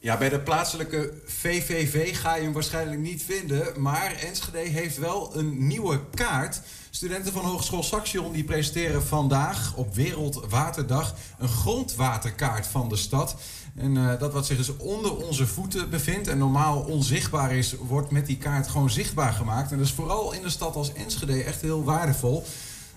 Ja, bij de plaatselijke VVV ga je hem waarschijnlijk niet vinden. Maar Enschede heeft wel een nieuwe kaart. Studenten van Hogeschool Saxion die presenteren vandaag op Wereldwaterdag een grondwaterkaart van de stad. En uh, dat wat zich dus onder onze voeten bevindt en normaal onzichtbaar is, wordt met die kaart gewoon zichtbaar gemaakt. En dat is vooral in de stad als Enschede echt heel waardevol.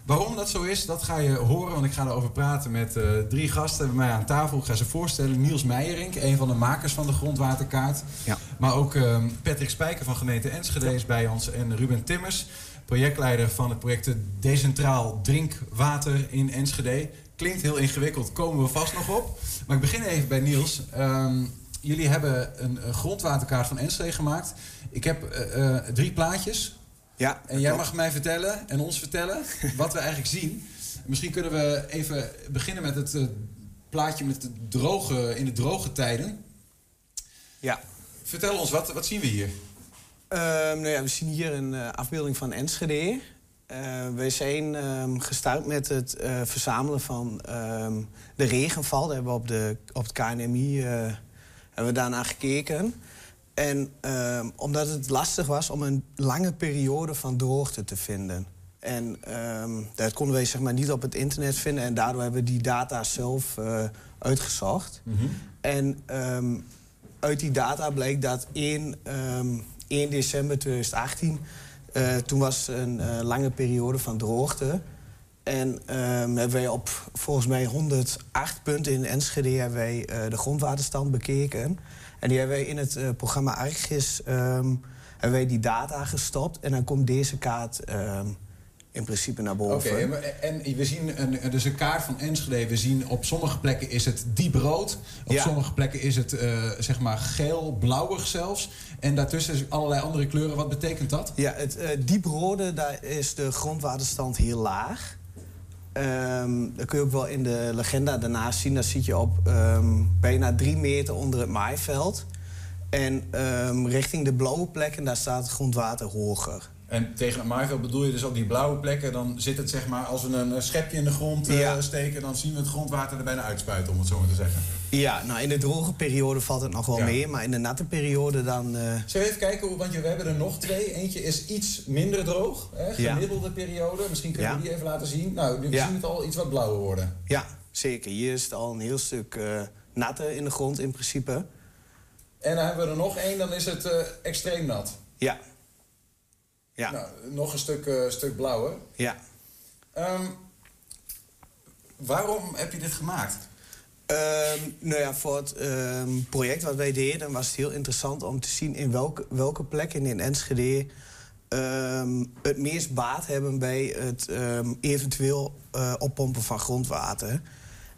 Waarom dat zo is, dat ga je horen, want ik ga erover praten met uh, drie gasten bij mij aan tafel. Ik ga ze voorstellen. Niels Meijerink, een van de makers van de grondwaterkaart. Ja. Maar ook uh, Patrick Spijker van gemeente Enschede is bij ons. En Ruben Timmers, projectleider van het project Decentraal Drinkwater in Enschede. Klinkt heel ingewikkeld, komen we vast nog op. Maar ik begin even bij Niels. Um, jullie hebben een, een, grondwaterkaart van Enschede gemaakt. Ik heb uh, drie plaatjes ja, en jij mag mij vertellen en ons vertellen wat we eigenlijk zien. Misschien kunnen we even beginnen met het uh, plaatje met de droge, in de droge tijden. Ja. Vertel ons, wat, wat zien we hier? Uh, nou ja, we zien hier een uh, afbeelding van Enschede. Uh, we zijn um, gestart met het verzamelen van um, de regenval. Daar hebben we op, de, op het KNMI hebben we daarna gekeken. En uh, omdat het lastig was om een lange periode van droogte te vinden. En uh, dat konden wij zeg maar, niet op het internet vinden. En daardoor hebben we die data zelf uh, uitgezocht. Mm -hmm. En um, uit die data bleek dat 1, 1 december 2018... Uh, toen was een uh, lange periode van droogte. En hebben wij op volgens mij 108 punten in Enschede hebben wij, de grondwaterstand bekeken... En die hebben wij in het uh, programma Argis um, hebben die data gestopt. En dan komt deze kaart um, in principe naar boven. Oké, okay, en we zien een, dus een kaart van Enschede. We zien op sommige plekken is het diep rood. Op ja. sommige plekken is het uh, zeg maar geel, blauwig zelfs. En daartussen is allerlei andere kleuren. Wat betekent dat? Ja, het uh, dieprode, daar is de grondwaterstand heel laag. Um, dat kun je ook wel in de legenda daarnaast zien. Daar zit je op um, bijna drie meter onder het maaiveld. En um, richting de blauwe plekken, daar staat het grondwater hoger. En tegen het maaiveld bedoel je dus ook die blauwe plekken. Dan zit het zeg maar, als we een schepje in de grond uh, ja. steken... dan zien we het grondwater er bijna uitspuiten, om het zo maar te zeggen. Ja, nou in de droge periode valt het nog wel ja. mee. Maar in de natte periode dan... Uh... Zullen we even kijken, want we hebben er nog twee. Eentje is iets minder droog, hè, gemiddelde ja. periode. Misschien kunnen we die even laten zien. Nou, nu zien het al iets wat blauwer worden. Ja, zeker. Hier is het al een heel stuk uh, natter in de grond in principe. En dan hebben we er nog één, dan is het extreem nat. Ja, ja. Nou, nog een stuk, uh, stuk blauwer. Ja. Um, waarom heb je dit gemaakt? Um, nou ja, voor het um, project wat wij deden was het heel interessant om te zien in welke, welke plekken in Enschede het meest baat hebben bij het eventueel uh, oppompen van grondwater.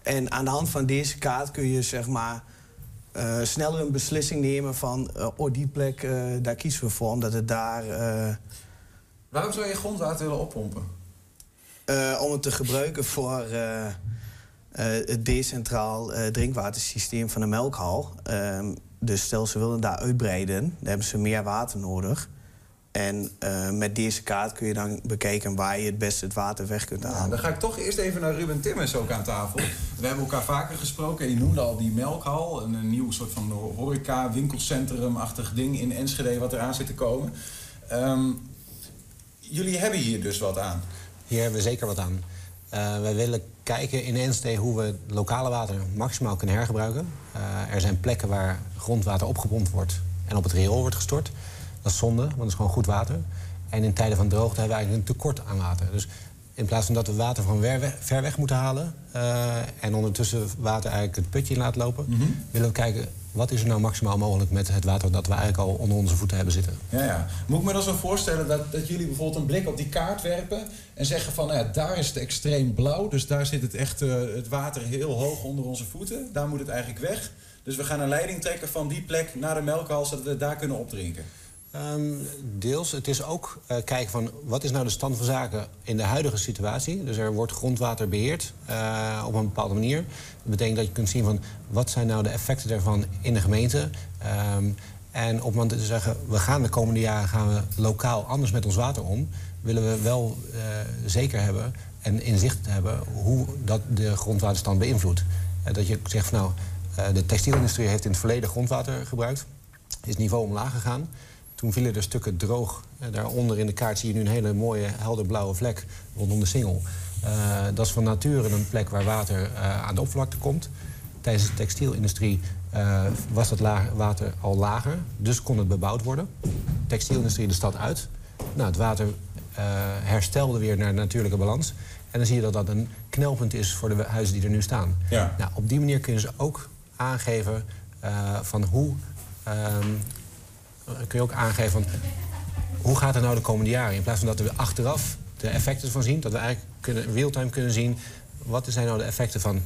En aan de hand van deze kaart kun je zeg maar uh, sneller een beslissing nemen van uh, oh die plek daar kiezen we voor omdat het daar Waarom zou je grondwater willen oppompen? Uh, om het te gebruiken voor uh, uh, het decentraal drinkwatersysteem van de melkhal. Ehm, dus stel ze willen daar uitbreiden, dan hebben ze meer water nodig. En met deze kaart kun je dan bekijken waar je het beste het water weg kunt halen. Ja, dan ga ik toch eerst even naar Ruben Timmers ook aan tafel. We hebben elkaar vaker gesproken. Je noemde al die melkhal. Een, een nieuw soort van horeca, winkelcentrum-achtig ding in Enschede wat eraan zit te komen. Um, jullie hebben hier dus wat aan. Hier hebben we zeker wat aan. Uh, wij willen kijken in Enschede hoe we lokale water maximaal kunnen hergebruiken. Uh, er zijn plekken waar grondwater opgepompt wordt en op het riool wordt gestort. Dat is zonde, want het is gewoon goed water. En in tijden van droogte hebben we eigenlijk een tekort aan water. Dus in plaats van dat we water van ver weg moeten halen... Uh, en ondertussen water eigenlijk het putje in laten lopen... Mm -hmm. willen we kijken wat is er nou maximaal mogelijk met het water dat we eigenlijk al onder onze voeten hebben zitten. Ja, ja. Moet ik me dan zo voorstellen dat, dat jullie bijvoorbeeld een blik op die kaart werpen... en zeggen van, nou ja, daar is het extreem blauw... dus daar zit het echt uh, het water heel hoog onder onze voeten. Daar moet het eigenlijk weg. Dus we gaan een leiding trekken van die plek naar de melkhal... zodat we daar kunnen opdrinken. Um, deels. Het is ook uh, kijken van wat is nou de stand van zaken in de huidige situatie. Dus er wordt grondwater beheerd uh, op een bepaalde manier. Dat betekent dat je kunt zien van wat zijn nou de effecten daarvan in de gemeente. Um, en op moment we zeggen we gaan de komende jaren gaan we lokaal anders met ons water om, willen we wel uh, zeker hebben en inzicht hebben hoe dat de grondwaterstand beïnvloedt. dat je zegt van nou de textielindustrie heeft in het verleden grondwater gebruikt. Is het niveau omlaag gegaan. Toen vielen er stukken droog. daaronder in de kaart zie je nu een hele mooie helderblauwe vlek rondom de singel. dat is van nature een plek waar water aan de oppervlakte komt. Tijdens de textielindustrie was het water al lager, dus kon het bebouwd worden. De textielindustrie de stad uit. Nou, het water herstelde weer naar de natuurlijke balans. En dan zie je dat dat een knelpunt is voor de huizen die er nu staan. Ja. Nou, op die manier kunnen ze ook aangeven van hoe. Kun je ook aangeven van hoe gaat het nou de komende jaren? In plaats van dat we achteraf de effecten van zien, dat we eigenlijk kunnen, real-time kunnen zien wat zijn nou de effecten van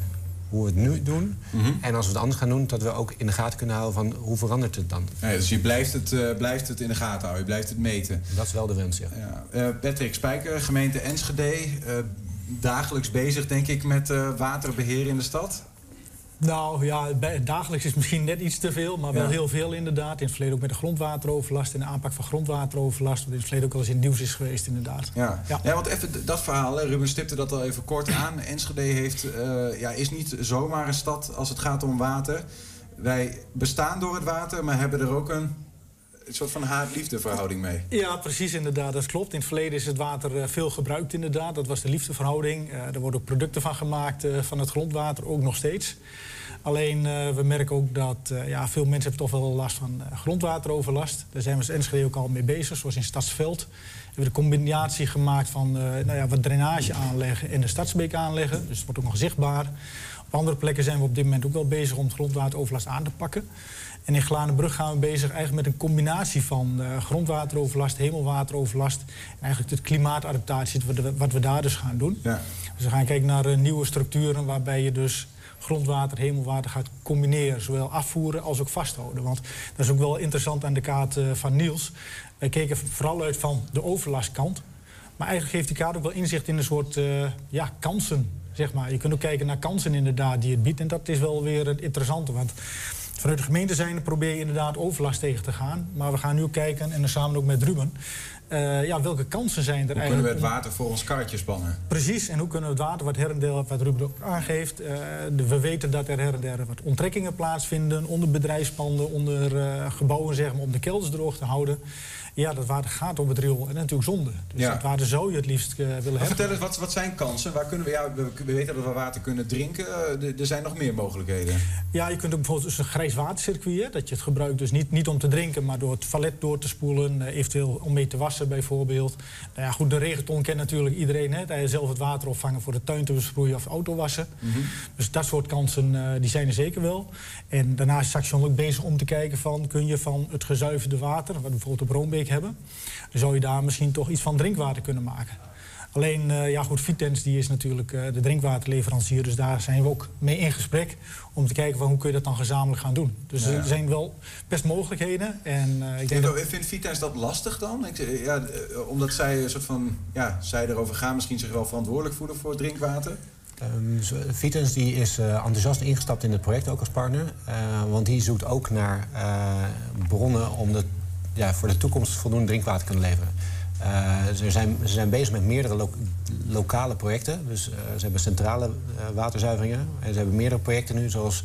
hoe we het nu doen. Mhm. En als we het anders gaan doen, dat we ook in de gaten kunnen houden van hoe verandert het dan. Ja, dus je blijft het, uh, blijft het in de gaten houden, je blijft het meten. Dat is wel de wens, ja. ja. Uh, Patrick Spijker, gemeente Enschede dagelijks bezig, denk ik, met waterbeheer in de stad? Nou ja, dagelijks is misschien net iets te veel, maar wel heel veel inderdaad. In het verleden ook met de grondwateroverlast en de aanpak van grondwateroverlast. Wat in het verleden ook al eens in het nieuws is geweest inderdaad. Ja, ja. ja want even dat verhaal, Ruben stipte dat al even kort aan. Enschede heeft, uh, ja, is niet zomaar een stad als het gaat om water. Wij bestaan door het water, maar hebben er ook een een soort van haat-liefde verhouding mee. Ja, precies inderdaad. Dat klopt. In het verleden is het water eh, veel gebruikt inderdaad. Dat was de liefdeverhouding. Uh, er worden producten van gemaakt uh, van het grondwater, ook nog steeds. Alleen we merken ook dat ja, veel mensen hebben toch wel last van grondwateroverlast. Daar zijn we als Enschede ook al mee bezig, zoals in Stadsveld. We hebben de combinatie gemaakt van nou ja, wat drainage aanleggen en de stadsbeek aanleggen. Dus het wordt ook nog zichtbaar. Op andere plekken zijn we op dit moment ook wel bezig om grondwateroverlast aan te pakken. En in Glanenbrug gaan we bezig eigenlijk met een combinatie van uh, grondwateroverlast, hemelwateroverlast en eigenlijk de klimaatadaptatie, wat we, wat we daar dus gaan doen. Ja. Dus we gaan kijken naar uh, nieuwe structuren waarbij je dus grondwater, hemelwater gaat combineren. Zowel afvoeren als ook vasthouden. Want dat is ook wel interessant aan de kaart uh, van Niels. Wij keken vooral uit van de overlastkant. Maar eigenlijk geeft die kaart ook wel inzicht in een soort ja, kansen. Zeg maar. Je kunt ook kijken naar kansen inderdaad die het biedt. En dat is wel weer het interessante. Want Vanuit de gemeente zijn probeer je inderdaad overlast tegen te gaan. Maar we gaan nu kijken, en dan samen ook met Ruben... Uh, ja, welke kansen zijn er hoe eigenlijk? kunnen we het water voor ons karretje spannen? Precies, en hoe kunnen we het water, wat her en der, wat Ruben ook aangeeft... Uh, we weten dat er her en der wat onttrekkingen plaatsvinden... onder bedrijfspanden, onder uh, gebouwen, zeg maar, om de kelders droog te houden... Ja, dat water gaat op het riool en natuurlijk zonde. Dus ja. dat water zou je het liefst uh, willen hebben. Vertel eens, wat, wat zijn kansen? Waar kunnen we, ja, we, weten dat we water kunnen drinken. Uh, er zijn nog meer mogelijkheden. Ja, je kunt ook bijvoorbeeld dus een grijs watercircuit... dat je het gebruikt dus niet, niet om te drinken... maar door het toilet door te spoelen. Uh, eventueel om mee te wassen bijvoorbeeld. Nou ja, goed, de regenton kent natuurlijk iedereen. Hè, dat je zelf het water opvangen voor de tuin te besproeien of auto wassen. Mm -hmm. Dus dat soort kansen die zijn er zeker wel. En daarnaast is Saxion ook bezig om te kijken van... kun je van het gezuiverde water, wat bijvoorbeeld op Roombeek hebben... dan zou je daar misschien toch iets van drinkwater kunnen maken. Alleen, uh, ja goed, Vitens die is natuurlijk uh, de drinkwaterleverancier... dus daar zijn we ook mee in gesprek om te kijken van hoe kun je dat dan gezamenlijk gaan doen. Dus ja, ja. er zijn wel best mogelijkheden. En, uh, ik denk dat... Vindt Vitens dat lastig dan? Ik, ja, omdat zij een soort van, ja, zij erover gaan misschien zich wel verantwoordelijk voelen voor drinkwater? Um, Vitens die is uh, enthousiast ingestapt in het project ook als partner. Uh, want die zoekt ook naar uh, bronnen om de ja, voor de toekomst voldoende drinkwater kunnen leveren. Uh, ze, zijn, ze zijn bezig met meerdere lo lokale projecten. Dus uh, ze hebben centrale uh, waterzuiveringen. En ze hebben meerdere projecten nu, zoals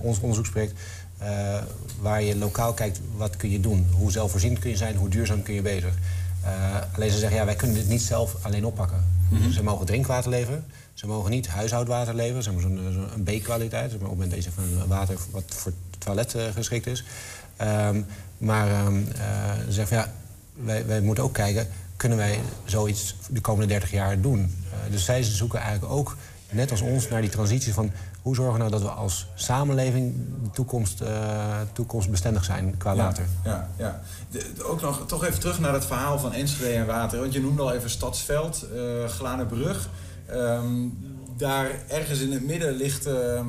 ons onderzoeksproject... waar je lokaal kijkt, wat kun je doen? Hoe zelfvoorzienend kun je zijn? Hoe duurzaam kun je bezig? alleen ze zeggen, ja, wij kunnen dit niet zelf alleen oppakken. Mm -hmm. Ze mogen drinkwater leveren. Ze mogen niet huishoudwater leveren. Ze hebben zo'n zo B-kwaliteit. Op het moment deze van water wat voor het toilet geschikt is. Um, maar uh, zeggen ja, wij, wij, moeten ook kijken, kunnen wij zoiets de komende 30 jaar doen? Uh, dus zij zoeken eigenlijk ook, net als ons, naar die transitie van hoe zorgen we nou dat we als samenleving de toekomst, uh, toekomstbestendig zijn qua ja, water. Ja, ja. De, de, ook nog toch even terug naar het verhaal van Enschede en water. Want je noemde al even Stadsveld, uh, Glanenbrug. Um, daar ergens in het midden ligt uh,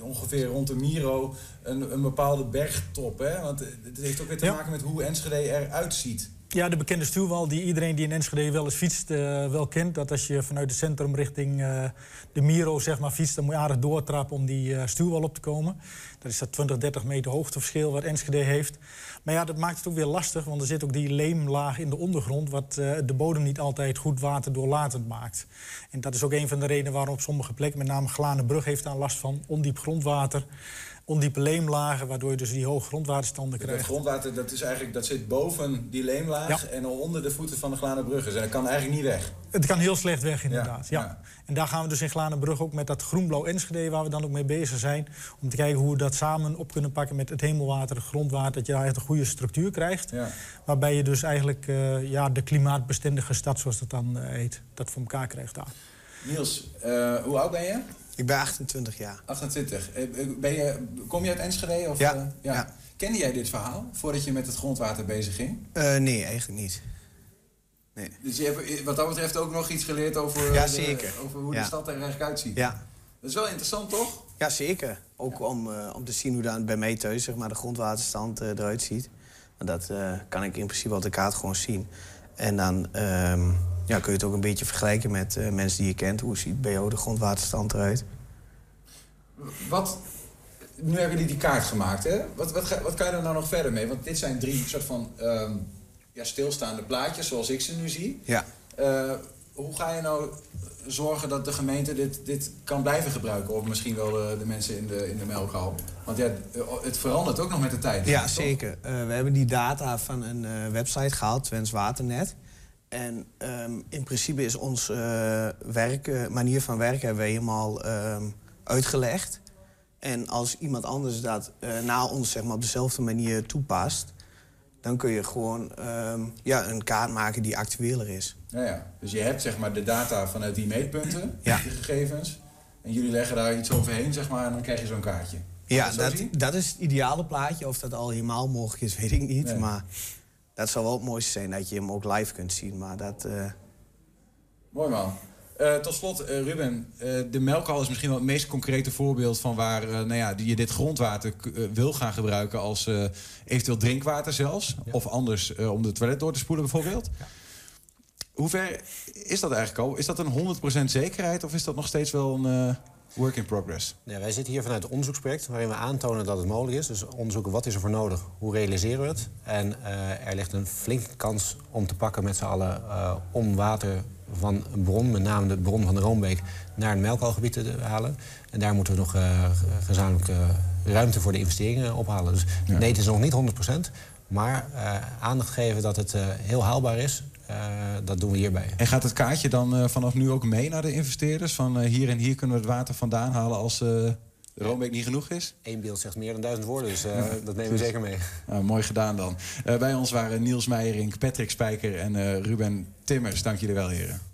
ongeveer rond de Miro een, een bepaalde bergtop. Hè? Want het heeft ook weer te ja. maken met hoe Enschede eruit ziet. Ja, de bekende stuwwal die iedereen die in Enschede wel eens fietst uh, wel kent. Dat als je vanuit het centrum richting uh, de Miro zeg maar, fietst... dan moet je aardig doortrappen om die uh, stuwwal op te komen. Dat is dat 20, 30 meter hoogteverschil wat Enschede heeft. Maar ja, dat maakt het ook weer lastig, want er zit ook die leemlaag in de ondergrond... wat de bodem niet altijd goed waterdoorlatend maakt. En dat is ook een van de redenen waarom op sommige plekken... met name Glanenbrug heeft daar last van, ondiep grondwater... ondiepe leemlagen, waardoor je dus die hoge grondwaterstanden Dat krijgt. grondwater dat is eigenlijk, dat zit boven die leemlaag Ja. en onder de voeten van de Glanenbrug. Dus dat kan eigenlijk niet weg. Het kan heel slecht weg, inderdaad. Ja, Ja, ja. En daar gaan we dus in Glanenbrug ook met dat groenblauw Enschede... waar we dan ook mee bezig zijn... om te kijken hoe we dat samen op kunnen pakken met het hemelwater, het grondwater... dat je daar echt een goede structuur krijgt. Waarbij je dus eigenlijk eh, ja, de klimaatbestendige stad, zoals dat dan eh, heet... dat voor elkaar krijgt daar. Niels, eh, hoe oud ben je? Ik ben 28 jaar. 28. Eh, Ben je, kom je uit Enschede? Of, Ja, eh, ja. Kende jij dit verhaal voordat je met het grondwater bezig ging? Eh, nee, eigenlijk niet. Nee. Dus je hebt wat dat betreft ook nog iets geleerd over, Ja, de- over hoe Ja. de stad er eigenlijk uitziet. Ja, Dat is wel interessant, toch? ja zeker. Ook om, eh, om te zien hoe dan bij mij thuis zeg maar, de grondwaterstand eh, eruit ziet. Want dat eh, kan ik in principe op de kaart gewoon zien. En dan ehm, ja, kun je het ook een beetje vergelijken met eh, mensen die je kent. Hoe ziet bij jou de grondwaterstand eruit? Wat, nu hebben jullie die kaart gemaakt, hè? Wat, wat, wat kan je er nou nog verder mee? Want dit zijn drie soort van ehm, ja, stilstaande plaatjes, zoals ik ze nu zie. Ja. Eh, hoe ga je nou zorgen dat de gemeente dit, dit kan blijven gebruiken? Of misschien wel de, de mensen in de, in de melkhal? Want ja, het verandert ook nog met de tijd. Ja, toch? zeker. Eh, we hebben die data van een website gehaald, Twents Waternet. En ehm, in principe is onze werk, eh, manier van werken hebben we helemaal ehm, uitgelegd. En als iemand anders dat eh, na ons zeg maar, op dezelfde manier toepast... dan kun je gewoon ehm, ja, een kaart maken die actueler is. Ja, ja. Dus je hebt zeg maar de data vanuit die meetpunten, Ja. die gegevens. En jullie leggen daar iets overheen, zeg maar, en dan krijg je zo'n kaartje. Ja, dat, dat is het ideale plaatje. Of dat al helemaal mogelijk is, weet ik niet. Nee. Maar dat zou wel het mooiste zijn dat je hem ook live kunt zien. Maar dat... eh, Mooi man. Eh, tot slot, eh, Ruben, eh, de melkhal is misschien wel het meest concrete voorbeeld van waar eh, nou ja, die je dit grondwater wil gaan gebruiken als eh, eventueel drinkwater zelfs. Of anders eh, om de toilet door te spoelen bijvoorbeeld. Hoe ver is dat eigenlijk al? Is dat een 100% zekerheid of is dat nog steeds wel een eh, work in progress? Ja, wij zitten hier vanuit het onderzoeksproject waarin we aantonen dat het mogelijk is. Dus onderzoeken wat is er voor nodig, hoe realiseren we het. En eh, er ligt een flinke kans om te pakken met z'n allen eh, om water van een bron, met name de bron van de Roombeek, naar een melkalgebied te halen. En daar moeten we nog eh, gezamenlijk ruimte voor de investeringen ophalen. Dus nee, het is nog niet 100%. Maar eh, aandacht geven dat het eh, heel haalbaar is, eh, dat doen we hierbij. En gaat het kaartje dan vanaf nu ook mee naar de investeerders? Van hier en hier kunnen we het water vandaan halen als Roombeek niet genoeg is? Eén beeld zegt meer dan duizend woorden, dus dat nemen we zeker mee. Nou, mooi gedaan dan. Bij ons waren Niels Meijering, Patrick Spijker en Ruben Timmers. Dank jullie wel, heren.